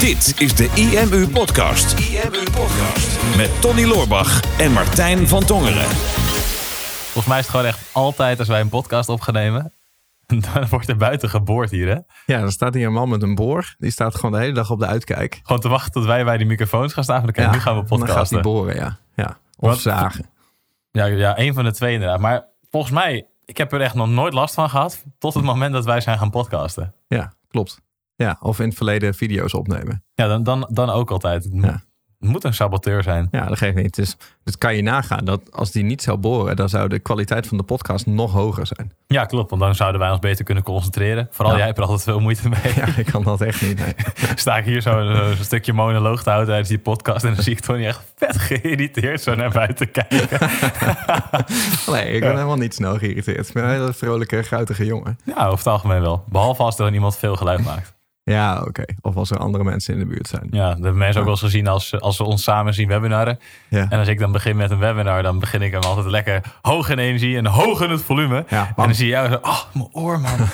Dit is de IMU Podcast. IMU Podcast. Met Tony Loorbach en Martijn van Tongeren. Volgens mij is het gewoon echt altijd als wij een podcast opnemen. Dan wordt er buiten geboord hier, hè? Ja, dan staat hier een man met een boor. Die staat gewoon de hele dag op de uitkijk. Gewoon te wachten tot wij bij die microfoons gaan staan. Ja, nu gaan we Dan gaat hij podcasten. boren, ja. ja. Of zagen. Ja, ja, één van de twee inderdaad. Maar volgens mij, ik heb er echt nog nooit last van gehad. Tot het moment dat wij zijn gaan podcasten. Ja, klopt. Ja, of in het verleden video's opnemen. Ja, dan, dan, dan ook altijd. Het moet, Ja. het moet een saboteur zijn. Ja, dat geeft niet. Dus het kan je nagaan dat als die niet zou boren, dan zou de kwaliteit van de podcast nog hoger zijn. Ja, klopt. Want dan zouden wij ons beter kunnen concentreren. Vooral Ja. jij hebt er altijd veel moeite mee. Ja, ik kan dat echt niet. Nee. Sta ik hier zo een, een stukje monoloog te houden tijdens die podcast. En dan zie ik Tony echt vet geïrriteerd zo naar buiten kijken. nee, ik ben helemaal niet snel geïrriteerd. Ik ben een hele vrolijke, guitige jongen. Ja, over het algemeen wel. Behalve als er iemand veel geluid maakt. Ja, oké. Of als er andere mensen in de buurt zijn. Ja, dat hebben mensen ook wel eens gezien als, als we ons samen zien webinaren. Ja. En als ik dan begin met een webinar, dan begin ik hem altijd lekker hoog in energie en hoog in het volume. Ja, en dan zie je jou zo, oh, mijn oor man.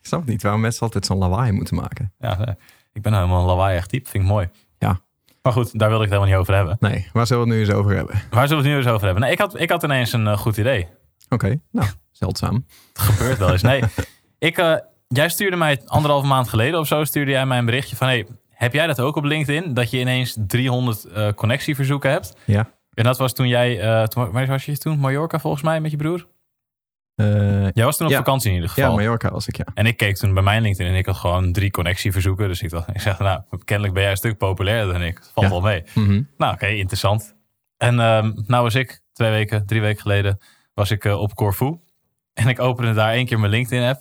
Ik snap niet waarom mensen altijd zo'n lawaai moeten maken. ja, eh, ik ben nou helemaal een lawaaiig type, vind ik mooi. Ja. Maar goed, daar wil ik het helemaal niet over hebben. Nee, waar zullen we het nu eens over hebben? Waar zullen we het nu eens over hebben? Nee, ik had, ik had ineens een eh, goed idee. Oké, nou, zeldzaam. Het gebeurt wel eens. Nee, ik, eh, jij stuurde mij anderhalve maand geleden of zo, stuurde jij mij een berichtje van, hey, heb jij dat ook op LinkedIn? Dat je ineens 300 eh, connectieverzoeken hebt? Ja. En dat was toen jij, eh, toen, waar was je toen? Mallorca volgens mij met je broer? Eh, Jij was toen op Ja. vakantie in ieder ja, geval. Mallorca was ik, ja. En ik keek toen bij mijn LinkedIn en ik had gewoon drie connectieverzoeken. Dus ik dacht, ik zeg, nou, kennelijk ben jij een stuk populairder dan ik. Valt Ja. wel mee. Mhm. Nou, oké, interessant. En ehm, nou was ik twee weken, drie weken geleden, was ik op Corfu. En ik opende daar één keer mijn LinkedIn-app.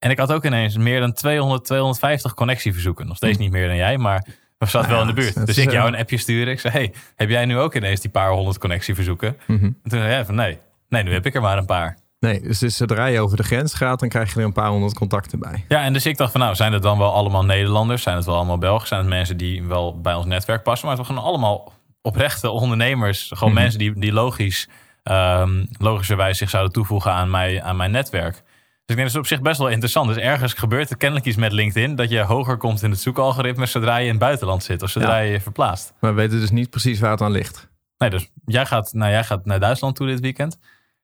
En ik had ook ineens meer dan 200, 250 connectieverzoeken. Nog steeds niet meer dan jij, maar we zaten Hm. Nou wel in de buurt. Dus ik jou eh, een appje sturen. Ik zei, hey, heb jij nu ook ineens die paar honderd connectieverzoeken? Mhm. En toen zei jij van, nee, nee, nu heb ik er maar een paar. Nee, dus, dus zodra je over de grens gaat, dan krijg je er een paar honderd contacten bij. Ja, en dus ik dacht van nou, zijn het dan wel allemaal Nederlanders? Zijn het wel allemaal Belgen? Zijn het mensen die wel bij ons netwerk passen? Maar het waren gewoon allemaal oprechte ondernemers. Gewoon Mhm. mensen die, die logisch, ehm, logischerwijs zich zouden toevoegen aan, mij, aan mijn netwerk. Dus ik denk dat is op zich best wel interessant. Dus ergens gebeurt er kennelijk iets met LinkedIn... dat je hoger komt in het zoekalgoritme zodra je in het buitenland zit. Of zodra Ja. je je verplaatst. Maar we weten dus niet precies waar het aan ligt. Nee, dus jij gaat, nou, jij gaat naar Duitsland toe dit weekend.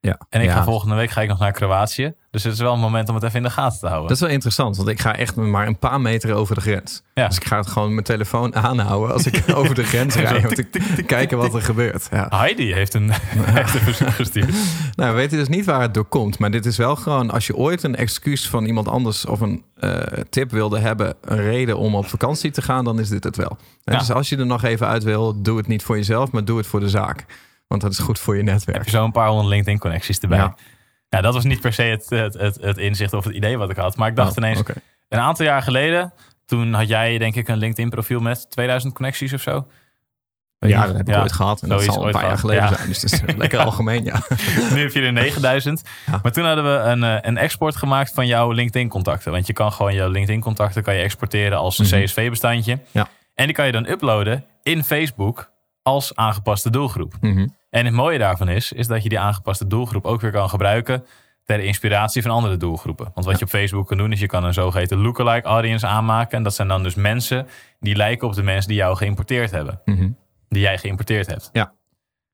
Ja. En ik Ja. ga volgende week ga ik nog naar Kroatië. Dus het is wel een moment om het even in de gaten te houden. Dat is wel interessant, want ik ga echt maar een paar meter over de grens. Ja. Dus ik ga het gewoon mijn telefoon aanhouden als ik over de grens rijd. Om te kijken wat er gebeurt. Ja. Heidi heeft een, heeft een verzoek gestuurd. Nou, we weten dus niet waar het door komt. Maar dit is wel gewoon, als je ooit een excuus van iemand anders of een eh, tip wilde hebben, een reden om op vakantie te gaan, dan is dit het wel. En Ja. Dus als je er nog even uit wil, doe het niet voor jezelf, maar doe het voor de zaak. Want dat is goed voor je heb netwerk. je zo een paar honderd LinkedIn-connecties erbij. Ja. Ja. dat was niet per se het, het, het, het inzicht of het idee wat ik had. Maar ik dacht Oh, ineens, een aantal jaar geleden... toen had jij denk ik een LinkedIn-profiel met 2000 connecties of zo. Ja, dat heb ik Ja, ooit gehad. En dat zal een paar jaar geleden Ja. zijn. Dus het is lekker algemeen, ja. nu heb je er 9000. Ja. Maar toen hadden we een, eh, een export gemaakt van jouw LinkedIn-contacten. Want je kan gewoon jouw LinkedIn-contacten kan je exporteren als een Mhm. CSV-bestandje. Ja. En die kan je dan uploaden in Facebook als aangepaste doelgroep. Mhm. En het mooie daarvan is, is dat je die aangepaste doelgroep ook weer kan gebruiken ter inspiratie van andere doelgroepen. Want wat je op Facebook kan doen, is je kan een zogeheten lookalike audience aanmaken. En dat zijn dan dus mensen die lijken op de mensen die jou geïmporteerd hebben. Mhm. Die jij geïmporteerd hebt. Ja.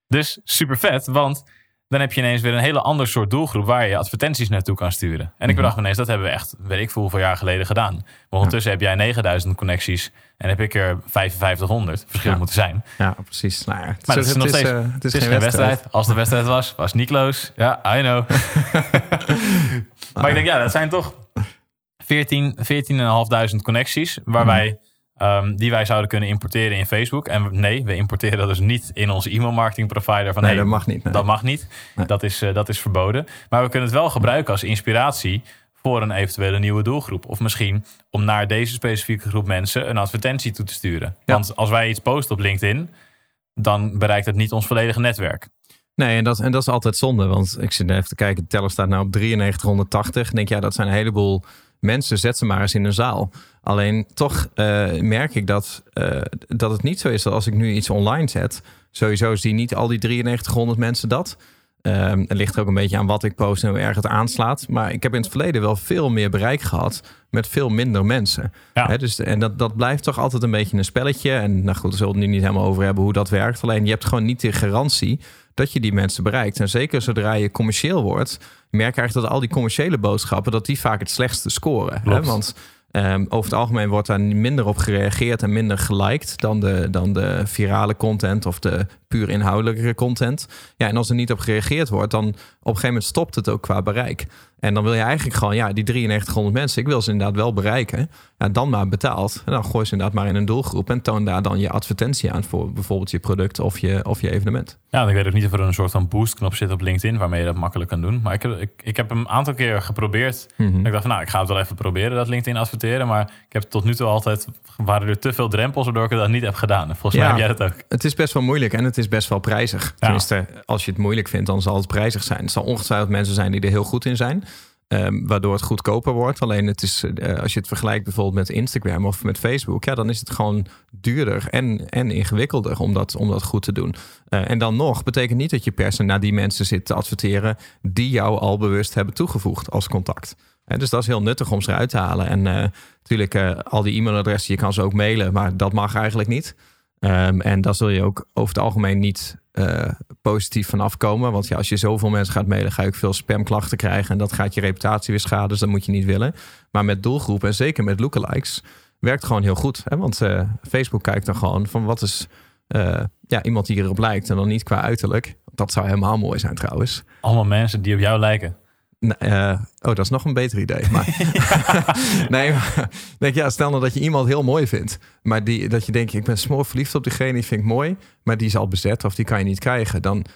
Dus super vet, want dan heb je ineens weer een hele ander soort doelgroep waar je advertenties naartoe kan sturen. En ik Mhm. bedacht ineens, dat hebben we echt, weet ik veel, hoeveel jaar geleden gedaan. Maar ondertussen heb jij 9000 connecties en heb ik er 5500. Verschil Ja. moeten zijn. Ja, precies. Nou ja, het, Maar dat is nog steeds- eh, het Het is geen wedstrijd. Als de wedstrijd was, was close. Ja, I know. maar ik denk, ja, dat zijn toch 14 14.500 connecties waar Mhm. wij, ehm, die wij zouden kunnen importeren in Facebook. En nee, we importeren dat dus niet in onze e-mailmarketing provider. Van, Nee, hey, dat mag niet. nee. Dat mag niet. Nee. Dat, is, eh, dat is verboden. Maar we kunnen het wel gebruiken als inspiratie voor een eventuele nieuwe doelgroep. Of misschien om naar deze specifieke groep mensen een advertentie toe te sturen. Ja. Want als wij iets posten op LinkedIn, dan bereikt het niet ons volledige netwerk. Nee, en dat, en dat is altijd zonde. Want ik zit even te kijken, de teller staat nou op 9380. Ik denk, ja, dat zijn een heleboel mensen. Zet ze maar eens in een zaal. Alleen toch eh, merk ik dat, eh, dat het niet zo is dat als ik nu iets online zet... sowieso zien niet al die 9300 mensen dat. Ehm, het ligt er ook een beetje aan wat ik post en hoe erg het aanslaat. Maar ik heb in het verleden wel veel meer bereik gehad met veel minder mensen. Ja. dus, en dat, dat blijft toch altijd een beetje een spelletje. En nou goed, we zullen het nu niet helemaal over hebben hoe dat werkt. Alleen je hebt gewoon niet de garantie dat je die mensen bereikt. En zeker zodra je commercieel wordt, merk je eigenlijk dat al die commerciële boodschappen, dat die vaak het slechtste scoren. Hè? Want Ehm, over het algemeen wordt daar minder op gereageerd en minder geliked dan de, dan de virale content of de puur inhoudelijke content. Ja, en als er niet op gereageerd wordt, dan op een gegeven moment stopt het ook qua bereik. En dan wil je eigenlijk gewoon, ja, die 9300 mensen, ik wil ze inderdaad wel bereiken. Ja, dan maar betaald. En dan gooi ze inderdaad maar in een doelgroep en toon daar dan je advertentie aan voor bijvoorbeeld je product of je, of je evenement. Ja, ik weet ook niet of er een soort van boostknop zit op LinkedIn waarmee je dat makkelijk kan doen. Maar ik heb, ik, ik heb hem een aantal keer geprobeerd. Mhm. Ik dacht van, nou, ik ga het wel even proberen, dat LinkedIn adverteren. Maar ik heb tot nu toe altijd, waren er te veel drempels waardoor ik dat niet heb gedaan. En volgens mij Ja. heb jij dat ook. Het is best wel moeilijk en het is best wel prijzig. Tenminste, als je het moeilijk vindt, dan zal het prijzig zijn. Zal ongetwijfeld mensen zijn die er heel goed in zijn. ehm, waardoor het goedkoper wordt. Alleen het is, eh, als je het vergelijkt bijvoorbeeld met Instagram of met Facebook, ja, dan is het gewoon duurder en, en ingewikkelder om dat, om dat goed te doen. Eh, en dan nog, betekent niet dat je per se naar die mensen zit te adverteren die jou al bewust hebben toegevoegd als contact. Eh, dus dat is heel nuttig om ze eruit te halen. En eh, natuurlijk, eh, al die e-mailadressen, je kan ze ook mailen, maar dat mag eigenlijk niet. Ehm, en daar zul je ook over het algemeen niet eh, positief van afkomen. Want ja, als je zoveel mensen gaat mailen, ga je ook veel spamklachten krijgen. En dat gaat je reputatie weer schaden. Dus dat moet je niet willen. Maar met doelgroepen en zeker met lookalikes werkt gewoon heel goed. Hè? Want eh, Facebook kijkt dan gewoon van wat is eh, ja, iemand die erop lijkt. En dan niet qua uiterlijk. Dat zou helemaal mooi zijn trouwens. Allemaal mensen die op jou lijken. Eh, oh, dat is nog een beter idee. Maar, nee, maar denk, ja, stel nou dat je iemand heel mooi vindt. Maar die, dat je denkt, ik ben smoor verliefd op diegene, die vind ik mooi. Maar die is al bezet of die kan je niet krijgen. Dan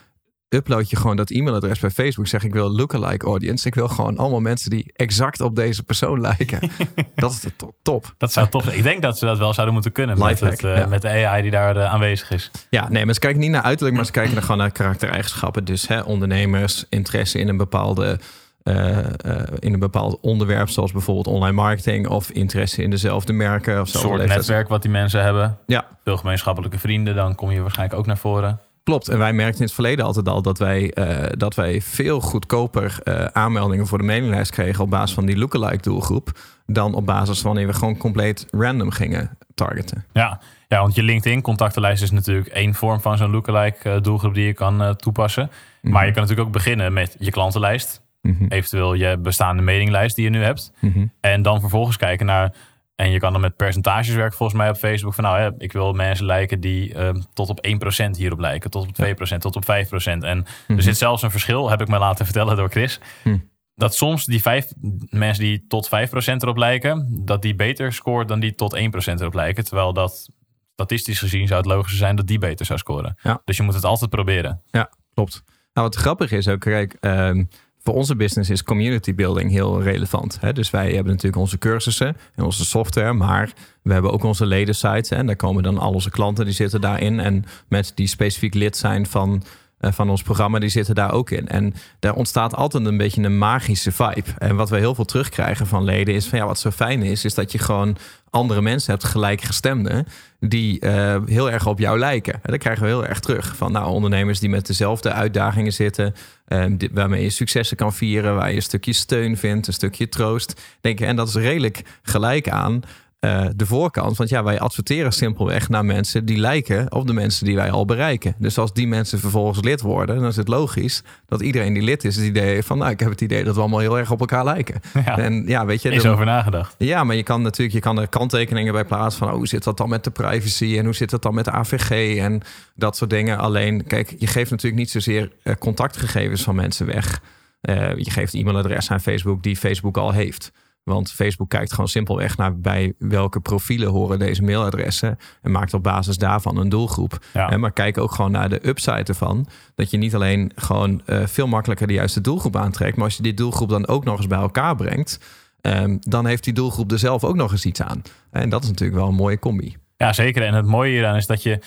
upload je gewoon dat e-mailadres bij Facebook. Zeg ik wil lookalike audience. Ik wil gewoon allemaal mensen die exact op deze persoon lijken. dat is de to- top. Dat zou tof zijn. Ik denk dat ze dat wel zouden moeten kunnen met, het, eh, ja. met de AI die daar eh, aanwezig is. Ja, nee, maar ze kijken niet naar uiterlijk, maar ze kijken er gewoon naar karaktereigenschappen. Dus hè, ondernemers, interesse in een bepaalde. Eh, eh, in een bepaald onderwerp, zoals bijvoorbeeld online marketing of interesse in dezelfde merken of soort netwerk wat die mensen hebben. Ja, Veel gemeenschappelijke vrienden, dan kom je waarschijnlijk ook naar voren. klopt. En wij merkten in het verleden altijd al dat wij, eh, dat wij veel goedkoper aanmeldingen voor de mailinglijst kregen op basis van die lookalike doelgroep, dan op basis van wanneer we gewoon compleet random gingen targeten. Ja, ja want je LinkedIn contactenlijst is natuurlijk één vorm van zo'n lookalike doelgroep die je kan toepassen. Maar je kan natuurlijk ook beginnen met je klantenlijst. Mhm. Eventueel je bestaande mailinglijst die je nu hebt. Mhm. En dan vervolgens kijken naar. En je kan dan met percentages werken volgens mij op Facebook. Van nou, ja, ik wil mensen lijken die eh, tot op 1% hierop lijken. Tot op 2%, tot op 5%. En er zit zelfs een verschil, heb ik me laten vertellen door Chris. Hm. Dat soms die vijf, mensen die tot 5% erop lijken, dat die beter scoort dan die tot 1% erop lijken. Terwijl dat statistisch gezien zou het logischer zijn dat die beter zou scoren. Ja. Dus je moet het altijd proberen. Ja, klopt. Nou, wat grappig is ook, kijk, ehm, voor onze business is community building heel relevant. Hè? Dus wij hebben natuurlijk onze cursussen en onze software, maar we hebben ook onze ledensites. En daar komen dan al onze klanten, die zitten daarin. En mensen die specifiek lid zijn van, van ons programma, die zitten daar ook in. En daar ontstaat altijd een beetje een magische vibe. En wat we heel veel terugkrijgen van leden is van ja, wat zo fijn is, is dat je gewoon andere mensen hebt, gelijkgestemden, die eh, heel erg op jou lijken. En dat krijgen we heel erg terug. Van nou, ondernemers die met dezelfde uitdagingen zitten, ehm, waarmee je successen kan vieren, waar je een stukje steun vindt, een stukje troost. Denk en dat is redelijk gelijk aan eh, de voorkant. Want ja, wij adverteren simpelweg naar mensen die lijken op de mensen die wij al bereiken. Dus als die mensen vervolgens lid worden, dan is het logisch dat iedereen die lid is, het idee heeft van, nou, ik heb het idee dat we allemaal heel erg op elkaar lijken. Ja, En ja, weet je, is dan- over nagedacht. ja, maar je kan natuurlijk je kan er kanttekeningen bij plaatsen van oh, hoe zit dat dan met de privacy en hoe zit dat dan met de AVG en dat soort dingen. Alleen, kijk, je geeft natuurlijk niet zozeer eh, contactgegevens van mensen weg. Eh, je geeft e-mailadres aan Facebook die Facebook al heeft. Want Facebook kijkt gewoon simpelweg naar bij welke profielen horen deze mailadressen. En maakt op basis daarvan een doelgroep. Ja. Maar kijk ook gewoon naar de upside ervan. Dat je niet alleen gewoon eh, veel makkelijker de juiste doelgroep aantrekt. Maar als je die doelgroep dan ook nog eens bij elkaar brengt. ehm, dan heeft die doelgroep er zelf ook nog eens iets aan. En dat is natuurlijk wel een mooie combi. Ja, zeker. En het mooie hieraan is dat je,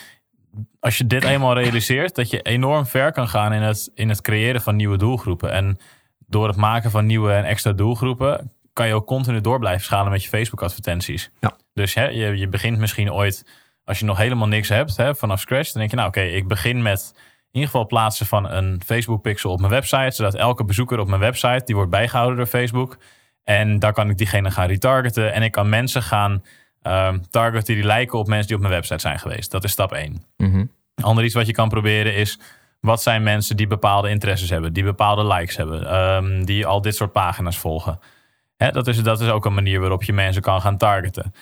als je dit eenmaal realiseert, dat je enorm ver kan gaan in het, in het creëren van nieuwe doelgroepen. En door het maken van nieuwe en extra doelgroepen, kan je ook continu door blijven schalen met je Facebook-advertenties. Ja. Dus hè, je, je begint misschien ooit, als je nog helemaal niks hebt hè, vanaf scratch, dan denk je, nou oké, ik begin met, in ieder geval plaatsen van een Facebook pixel op mijn website. Zodat elke bezoeker op mijn website, die wordt bijgehouden door Facebook. En daar kan ik diegene gaan retargeten. En ik kan mensen gaan ehm, targeten die lijken op mensen die op mijn website zijn geweest. Dat is stap 1. Mhm. Ander iets wat je kan proberen is... wat zijn mensen die bepaalde interesses hebben... die bepaalde likes hebben... ehm, die al dit soort pagina's volgen. Dat, is, dat is ook een manier waarop je mensen kan gaan targeten.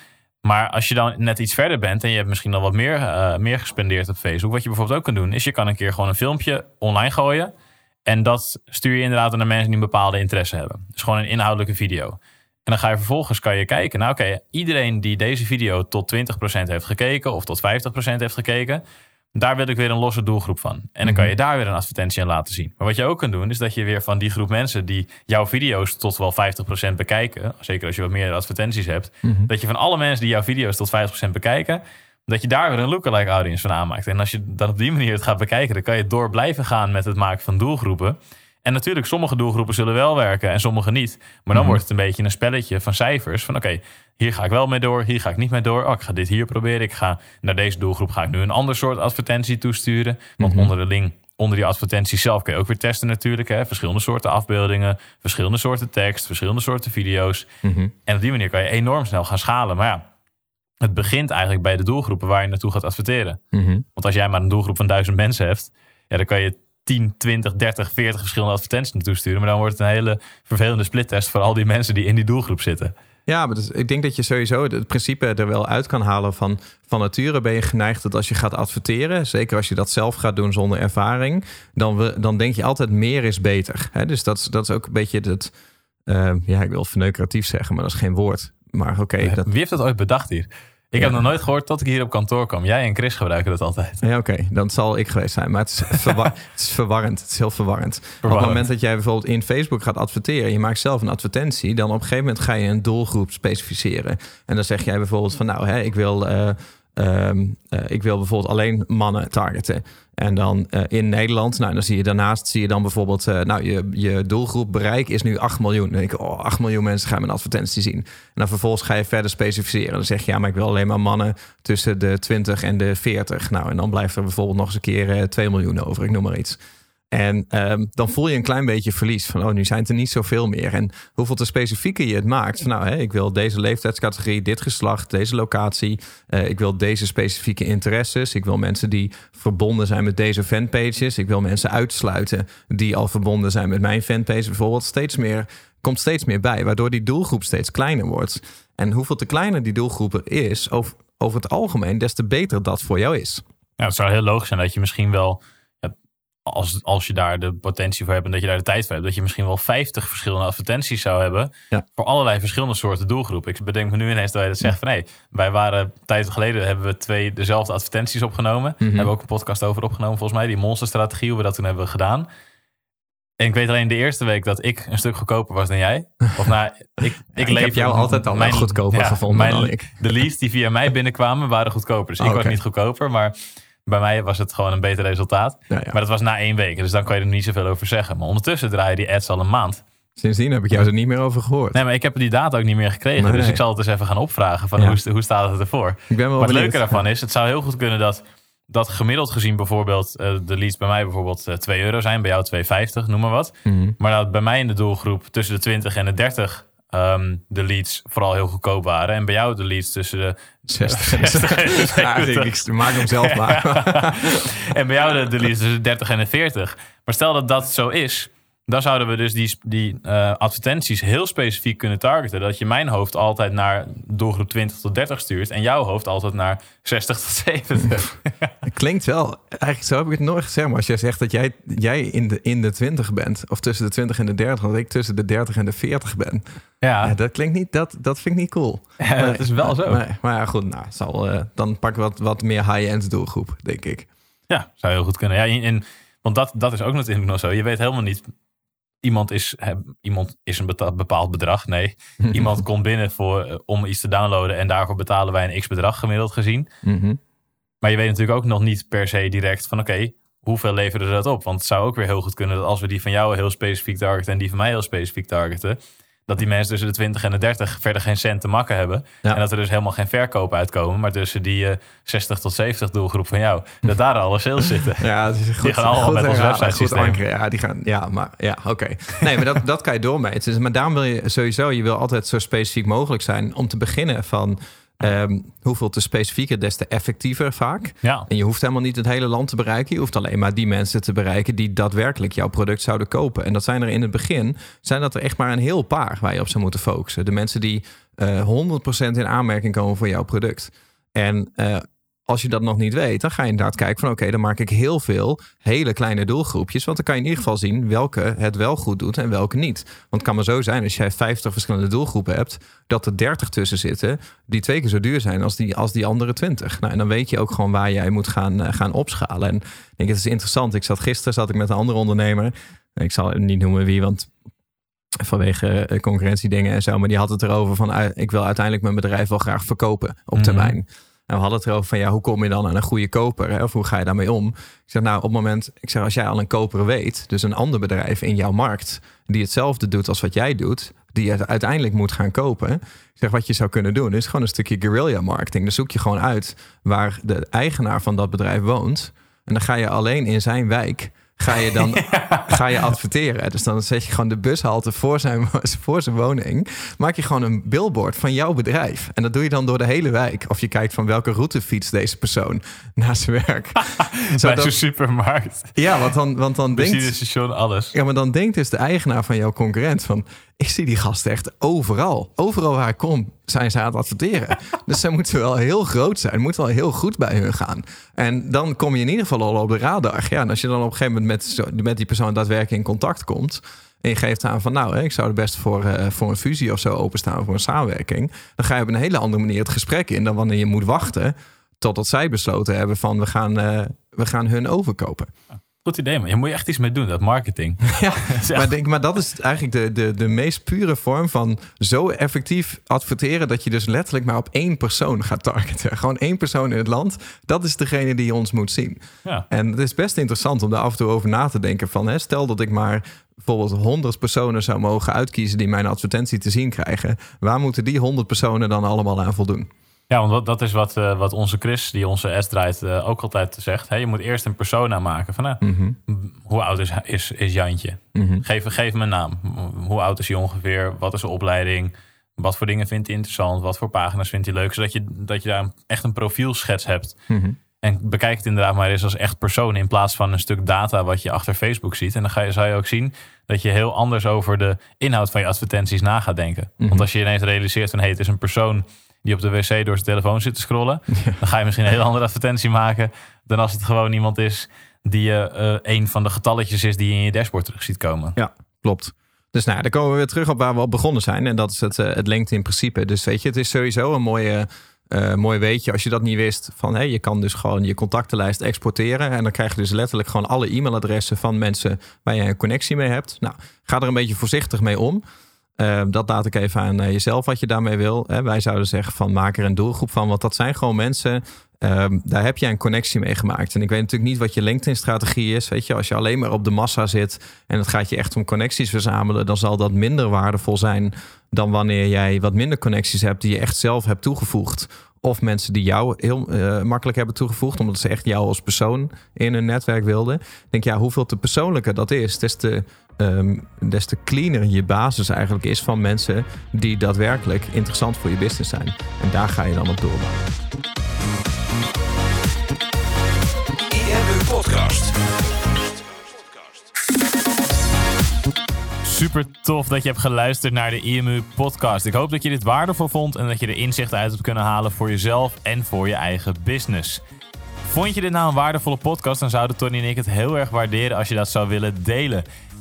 Maar als je dan net iets verder bent... en je hebt misschien al wat meer, eh, meer gespendeerd op Facebook... wat je bijvoorbeeld ook kan doen... is je kan een keer gewoon een filmpje online gooien... en dat stuur je inderdaad naar mensen die een bepaalde interesse hebben. Dus gewoon een inhoudelijke video. En dan ga je vervolgens kan je kijken... nou oké, iedereen die deze video tot 20% heeft gekeken... of tot 50% heeft gekeken... Daar wil ik weer een losse doelgroep van. En dan kan je daar weer een advertentie aan laten zien. Maar wat je ook kan doen, is dat je weer van die groep mensen die jouw video's tot wel 50% bekijken, zeker als je wat meer advertenties hebt, dat je van alle mensen die jouw video's tot 50% bekijken, dat je daar weer een lookalike audience van aanmaakt. En als je dan op die manier het gaat bekijken, dan kan je door blijven gaan met het maken van doelgroepen. En natuurlijk, sommige doelgroepen zullen wel werken en sommige niet. Maar dan wordt het een beetje een spelletje van cijfers. Van oké, hier ga ik wel mee door, hier ga ik niet mee door. Oh, ik ga dit hier proberen. Ik ga naar deze doelgroep ga ik nu een ander soort advertentie toesturen. Want onder de link, onder die advertentie zelf kun je ook weer testen natuurlijk. Hè? Verschillende soorten afbeeldingen, verschillende soorten tekst, verschillende soorten video's. En op die manier kan je enorm snel gaan schalen. Maar ja, het begint eigenlijk bij de doelgroepen waar je naartoe gaat adverteren. Mhm. Want als jij maar een doelgroep van duizend mensen hebt, ja, dan kan je 10, 20, 30, 40 verschillende advertenties naartoe sturen. Maar dan wordt het een hele vervelende splittest voor al die mensen die in die doelgroep zitten. Ja, maar dus, ik denk dat je sowieso het principe er wel uit kan halen van van nature ben je geneigd dat als je gaat adverteren, zeker als je dat zelf gaat doen zonder ervaring, dan, we, dan denk je altijd meer is beter. Hè? Dus dat, is- dat is ook een beetje het, eh, ja, ik wil verneukeratief zeggen, maar dat is geen woord. Maar oké, dat, Wie heeft dat ooit bedacht hier? Ik heb nog nooit gehoord tot ik hier op kantoor kwam. Jij en Chris gebruiken dat altijd. Ja, oké, dan zal ik geweest zijn. Maar het is, verwar- het is verwarrend. Het is heel verwarrend. Op het moment dat jij bijvoorbeeld in Facebook gaat adverteren, je maakt zelf een advertentie, dan op een gegeven moment ga je een doelgroep specificeren. En dan zeg jij bijvoorbeeld van, nou, hè, ik wil. eh, ehm, eh, ik wil bijvoorbeeld alleen mannen targeten. En dan eh, in Nederland, nou, dan zie je daarnaast zie je dan bijvoorbeeld, eh, nou, je, je doelgroep bereik is nu 8 miljoen. Dan denk ik, oh, 8 miljoen mensen gaan mijn advertentie zien. En dan vervolgens ga je verder specificeren. Dan zeg je, ja, maar ik wil alleen maar mannen tussen de 20 en de 40. Nou, en dan blijft er bijvoorbeeld nog eens een keer eh, 2 miljoen over, ik noem maar iets. En ehm, dan voel je een klein beetje verlies van, oh, nu zijn het er niet zoveel meer. En hoeveel te specifieker je het maakt. Van, nou, hè, ik wil deze leeftijdscategorie, dit geslacht, deze locatie. Eh, ik wil deze specifieke interesses. Ik wil mensen die verbonden zijn met deze fanpages. Ik wil mensen uitsluiten die al verbonden zijn met mijn fanpage bijvoorbeeld. Steeds meer, komt steeds meer bij, waardoor die doelgroep steeds kleiner wordt. En hoeveel te kleiner die doelgroep is, over, over het algemeen, des te beter dat voor jou is. Ja, het zou heel logisch zijn dat je misschien wel, als, als je daar de potentie voor hebt en dat je daar de tijd voor hebt, dat je misschien wel 50 verschillende advertenties zou hebben Ja. voor allerlei verschillende soorten doelgroepen. Ik bedenk me nu ineens dat je dat zegt van nee, wij waren tijd geleden hebben we twee dezelfde advertenties opgenomen. Mhm. Hebben we ook een podcast over opgenomen volgens mij, die monsterstrategie, hoe we dat toen hebben gedaan. En ik weet alleen de eerste week dat ik een stuk goedkoper was dan jij. Of nou, ik, ik, heb jou altijd al wel goedkoper gevonden mijn, dan ik. De leads die via mij binnenkwamen waren goedkoper. Dus ik Oh, was niet goedkoper, maar bij mij was het gewoon een beter resultaat. Ja, ja. Maar dat was na één week, dus dan kan je er niet zoveel over zeggen. Maar ondertussen draaien die ads al een maand. Sindsdien heb ik jou er niet meer over gehoord. Nee, maar ik heb die data ook niet meer gekregen. Nee, dus nee. ik zal het eens even gaan opvragen van Ja. hoe, hoe staat het ervoor. Ik ben wel Maar het benieuwd. leuke daarvan is, het zou heel goed kunnen dat, dat gemiddeld gezien bijvoorbeeld eh, de leads bij mij bijvoorbeeld eh, 2 euro zijn, bij jou 2,50, noem maar wat. Mhm. Maar dat bij mij in de doelgroep tussen de 20 en de 30 ehm, de leads vooral heel goedkoop waren. En bij jou de leads tussen de 60. 60 en de Ja, ik, 70. ik maak hem zelf maar. en bij jou de, de leads tussen de 30 en de 40. Maar stel dat dat zo is, dan zouden we dus die, die eh, advertenties heel specifiek kunnen targeten. Dat je mijn hoofd altijd naar doelgroep 20 tot 30 stuurt en jouw hoofd altijd naar 60 tot 70. Het klinkt wel. Eigenlijk zo heb ik het nooit gezegd. Maar als jij zegt dat jij, jij in, de, in de 20 bent, of tussen de 20 en de 30, dat ik tussen de 30 en de 40 ben. Ja, Ja, dat klinkt niet, dat, dat vind ik niet cool. ja, dat is wel zo. Maar ja, goed, nou, zal, eh, dan pak ik wat, wat meer high-end doelgroep, denk ik. Ja, zou heel goed kunnen. Ja, in- want dat, dat is ook natuurlijk nog zo. Je weet helemaal niet. Iemand is, iemand is een bepaald bedrag. Nee, iemand komt binnen voor, eh, om iets te downloaden. En daarvoor betalen wij een x bedrag gemiddeld gezien. Mhm. Maar je weet natuurlijk ook nog niet per se direct van oké, hoeveel leverde dat op? Want het zou ook weer heel goed kunnen dat als we die van jou heel specifiek targeten en die van mij heel specifiek targeten, dat die mensen tussen de 20 en de 30 verder geen cent te makken hebben. Ja. En dat er dus helemaal geen verkoop uitkomen. Maar tussen die eh, 60 tot 70 doelgroep van jou, dat daar alle sales zitten. Ja, het is goed, gaan allemaal goed met ons website systeem. Ja, die gaan, ja, maar ja, oké. Nee, maar dat, dat kan je doormeten. Dus, maar daarom wil je sowieso, je wil altijd zo specifiek mogelijk zijn om te beginnen van ehm, hoeveel te specifieker, des te effectiever vaak. Ja. En je hoeft helemaal niet het hele land te bereiken. Je hoeft alleen maar die mensen te bereiken die daadwerkelijk jouw product zouden kopen. En dat zijn er in het begin, zijn dat er echt maar een heel paar waar je op zou moeten focussen. De mensen die eh 100% in aanmerking komen voor jouw product. En eh, als je dat nog niet weet, dan ga je inderdaad kijken van oké, dan maak ik heel veel hele kleine doelgroepjes. Want dan kan je in ieder geval zien welke het wel goed doet en welke niet. Want het kan maar zo zijn als jij 50 verschillende doelgroepen hebt, dat er 30 tussen zitten die twee keer zo duur zijn als die, als die andere 20. Nou, en dan weet je ook gewoon waar jij moet gaan, eh, gaan opschalen. En ik denk, het is interessant. Ik zat gisteren zat ik met een andere ondernemer. Ik zal hem niet noemen wie, want vanwege eh, concurrentiedingen en zo. Maar die had het erover van eh, ik wil uiteindelijk mijn bedrijf wel graag verkopen op Mhm. termijn. En we hadden het erover van ja, hoe kom je dan aan een goede koper? Hè? Of hoe ga je daarmee om? Ik zeg nou, op het moment, ik zeg als jij al een koper weet, dus een ander bedrijf in jouw markt die hetzelfde doet als wat jij doet, die het uiteindelijk moet gaan kopen. Ik zeg wat je zou kunnen doen is gewoon een stukje guerrilla marketing. Dan zoek je gewoon uit waar de eigenaar van dat bedrijf woont. En dan ga je alleen in zijn wijk ga je dan ga je adverteren. Dus dan zet je gewoon de bushalte voor zijn, voor zijn woning. Maak je gewoon een billboard van jouw bedrijf. En dat doe je dan door de hele wijk. Of je kijkt van welke route fietst deze persoon naar zijn werk. Bij Zodat- zo'n supermarkt. ja, want dan, want dan denkt... Benzinestation, alles. Ja, maar dan denkt dus de eigenaar van jouw concurrent van... ik zie die gasten echt overal. Overal waar ik kom zijn ze aan het adverteren. dus zij moeten wel heel groot zijn. Moet wel heel goed bij hun gaan. En dan kom je in ieder geval al op de radar. Ja, en als je dan op een gegeven moment met, met die persoon daadwerkelijk in contact komt... en je geeft aan van nou, ik zou er best voor, eh, voor een fusie of zo openstaan... voor een samenwerking... dan ga je op een hele andere manier het gesprek in... dan wanneer je moet wachten totdat zij besloten hebben van... we gaan, eh, we gaan hun overkopen. Goed idee, man. Je moet je echt iets mee doen, dat marketing. Ja, maar, denk, maar dat is eigenlijk de, de, de meest pure vorm van zo effectief adverteren dat je dus letterlijk maar op één persoon gaat targeten. Gewoon één persoon in het land. Dat is degene die ons moet zien. Ja. En het is best interessant om daar af en toe over na te denken van, hè, stel dat ik maar bijvoorbeeld 100 personen zou mogen uitkiezen die mijn advertentie te zien krijgen. Waar moeten die 100 personen dan allemaal aan voldoen? Ja, want dat, dat is wat, eh, wat onze Chris, die onze S draait, eh, ook altijd zegt. Hè? Je moet eerst een persona maken. Van, nou, Mhm, Hoe oud is, is, is Jantje? mhm. Geef, geef hem een naam. Hoe oud is hij ongeveer? Wat is zijn opleiding? Wat voor dingen vindt hij interessant? Wat voor pagina's vindt hij leuk? Zodat je, dat je daar echt een profielschets hebt. Mhm. En bekijk het inderdaad maar eens als echt persoon in plaats van een stuk data wat je achter Facebook ziet. En dan ga je, zou je ook zien dat je heel anders over de inhoud van je advertenties na gaat denken. Want als je ineens realiseert van hey, het is een persoon die op de wc door zijn telefoon zit te scrollen, dan ga je misschien een hele andere advertentie maken dan als het gewoon iemand is die eh, een van de getalletjes is die je in je dashboard terug ziet komen. Ja, klopt. Dus nou, dan komen we weer terug op waar we op begonnen zijn. En dat is het, eh, het LinkedIn-principe. Dus weet je, het is sowieso een mooie, eh mooi weetje als je dat niet wist. Van hé, je kan dus gewoon je contactenlijst exporteren. En dan krijg je dus letterlijk gewoon alle e-mailadressen van mensen waar je een connectie mee hebt. Nou, ga er een beetje voorzichtig mee om. Eh, dat laat ik even aan eh, jezelf wat je daarmee wil. Wij zouden zeggen van maak er een doelgroep van. Want dat zijn gewoon mensen. Ehm, daar heb je een connectie mee gemaakt. En ik weet natuurlijk niet wat je LinkedIn-strategie is. Weet je, als je alleen maar op de massa zit en het gaat je echt om connecties verzamelen, dan zal dat minder waardevol zijn dan wanneer jij wat minder connecties hebt die je echt zelf hebt toegevoegd. Of mensen die jou heel eh, makkelijk hebben toegevoegd, omdat ze echt jou als persoon in hun netwerk wilden. Denk, ja, hoeveel te persoonlijker dat is, des te, ehm, des te cleaner je basis eigenlijk is van mensen die daadwerkelijk interessant voor je business zijn. En daar ga je dan op doorbouwen. Podcast. Super tof dat je hebt geluisterd naar de IMU podcast. Ik hoop dat je dit waardevol vond en dat je er inzichten uit hebt kunnen halen voor jezelf en voor je eigen business. Vond je dit nou een waardevolle podcast, dan zouden Tony en ik het heel erg waarderen als je dat zou willen delen.